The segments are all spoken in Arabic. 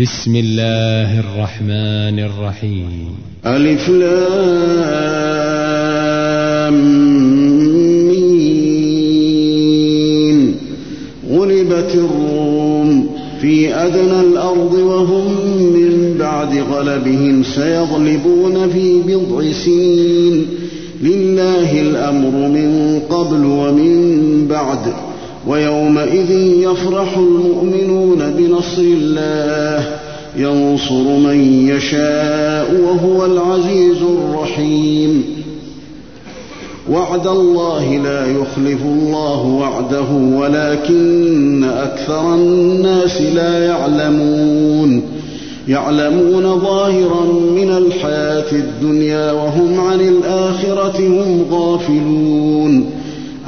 بسم الله الرحمن الرحيم. ألف لام غلبت الروم في أدنى الأرض وهم من بعد غلبهم سيغلبون في بضع سنين. لله الأمر من قبل ومن بعد. ويومئذ يفرح المؤمنون بنصر الله ينصر من يشاء وهو العزيز الرحيم. وعد الله لا يخلف الله وعده ولكن أكثر الناس لا يعلمون. يعلمون ظاهرا من الحياة الدنيا وهم عن الآخرة هم غافلون.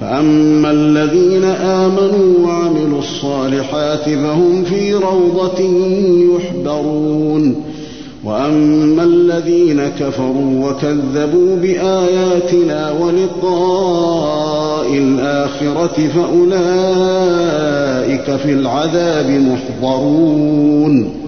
فأما الذين آمنوا وعملوا الصالحات فهم في روضة يحبرون. وأما الذين كفروا وكذبوا بآياتنا ولقاء الآخرة فأولئك في العذاب محضرون.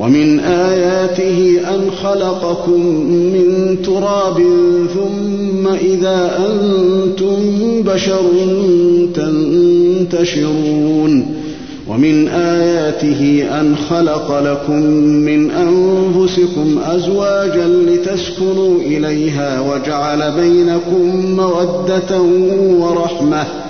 ومن آياته أن خلقكم من تراب ثم إذا أنتم بشر تنتشرون. ومن آياته أن خلق لكم من أنفسكم أزواجا لتسكنوا إليها وجعل بينكم مودة ورحمة.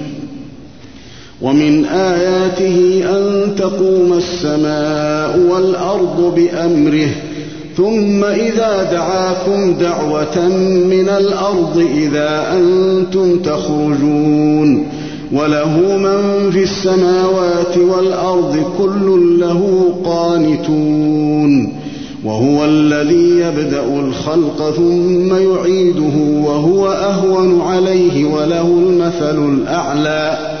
ومن آياته أن تقوم السماء والأرض بأمره ثم إذا دعاكم دعوة من الأرض إذا أنتم تخرجون وله من في السماوات والأرض كل له قانتون وهو الذي يبدأ الخلق ثم يعيده وهو أهون عليه وله المثل الأعلى.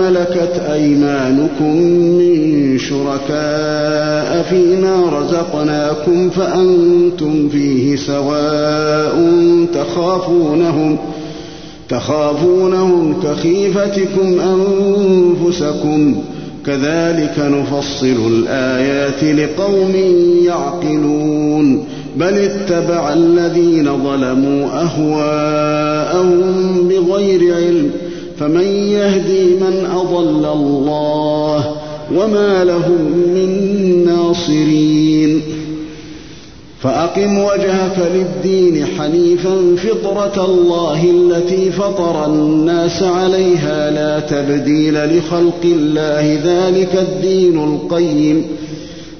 ملكت أيمانكم من شركاء فيما رزقناكم فأنتم فيه سواء تخافونهم ۖ تخافونهم كخيفتكم أنفسكم كذلك نفصل الآيات لقوم يعقلون بل اتبع الذين ظلموا أهواءهم بغير علم فمن يهدي من أضل الله وما لهم من ناصرين. فأقم وجهك للدين حنيفا فطرة الله التي فطر الناس عليها لا تبديل لخلق الله. ذلك الدين القيم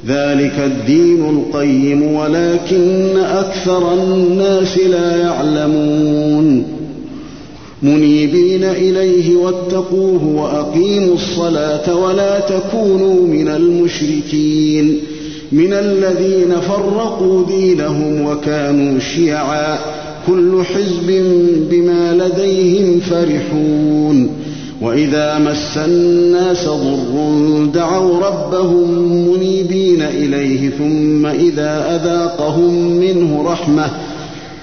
ذلك الدين القيم ولكن أكثر الناس لا يعلمون. منيبين إليه واتقوه وأقيموا الصلاة ولا تكونوا من المشركين من الذين فرقوا دينهم وكانوا شيعا كل حزب بما لديهم فرحون وإذا مس الناس ضر دعوا ربهم منيبين إليه ثم إذا أذاقهم منه رحمة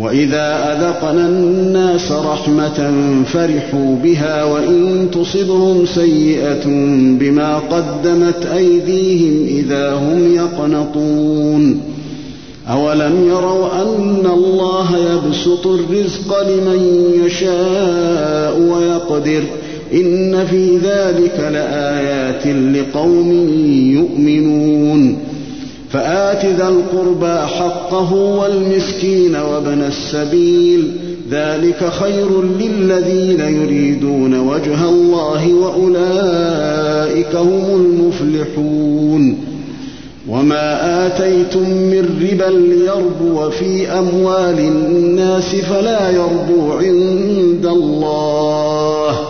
وإذا أذقنا الناس رحمة فرحوا بها وإن تصبهم سيئة بما قدمت أيديهم إذا هم يقنطون. أولم يروا أن الله يبسط الرزق لمن يشاء ويقدر إن في ذلك لآيات لقوم يؤمنون. فآت ذا القربى حقه والمسكين وابن السبيل ذلك خير للذين يريدون وجه الله وأولئك هم المفلحون. وما آتيتم من ربا ليربو في أموال الناس فلا يربو عند الله.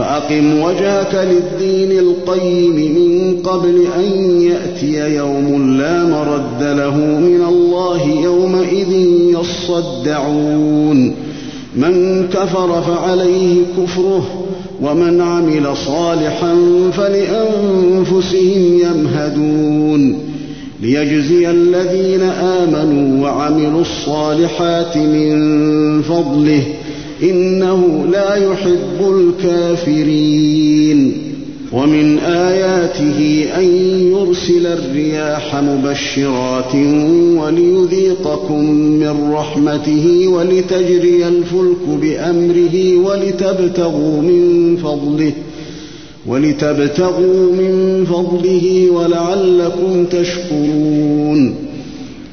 فأقم وجهك للدين القيم من قبل أن يأتي يوم لا مرد له من الله يومئذ يصدعون. من كفر فعليه كفره ومن عمل صالحا فلأنفسهم يمهدون. ليجزي الذين آمنوا وعملوا الصالحات من فضله إنه لا يحب الكافرين. ومن آياته أن يرسل الرياح مبشرات وليذيقكم من رحمته ولتجري الفلك بأمره ولتبتغوا من فضله ولتبتغوا من فضله ولعلكم تشكرون.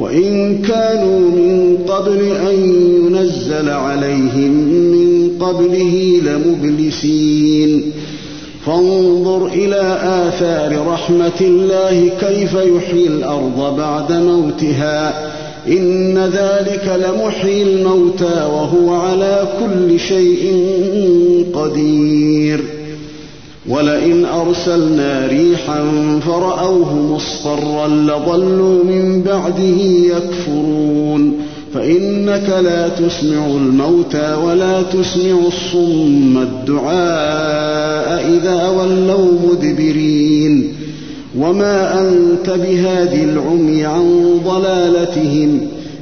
وإن كانوا من قبل أن ينزل عليهم من قبله لمبلسين. فانظر إلى آثار رحمة الله كيف يحيي الأرض بعد موتها. إن ذلك لمحيي الموتى وهو على كل شيء قدير. ولئن أرسلنا ريحا فرأوه مصفرا لظلوا من بعده يكفرون. فإنك لا تسمع الموتى ولا تسمع الصم الدعاء إذا ولوا مدبرين. وما أنت بهادي العمي عن ضلالتهم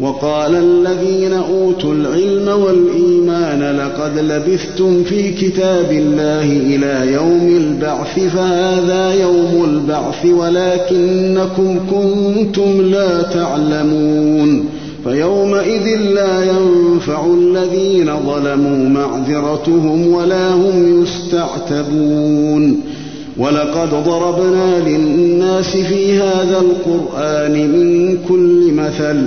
وقال الذين أوتوا العلم والإيمان لقد لبثتم في كتاب الله إلى يوم البعث فهذا يوم البعث ولكنكم كنتم لا تعلمون. فيومئذ لا ينفع الذين ظلموا معذرتهم ولا هم يستعتبون. ولقد ضربنا للناس في هذا القرآن من كل مثل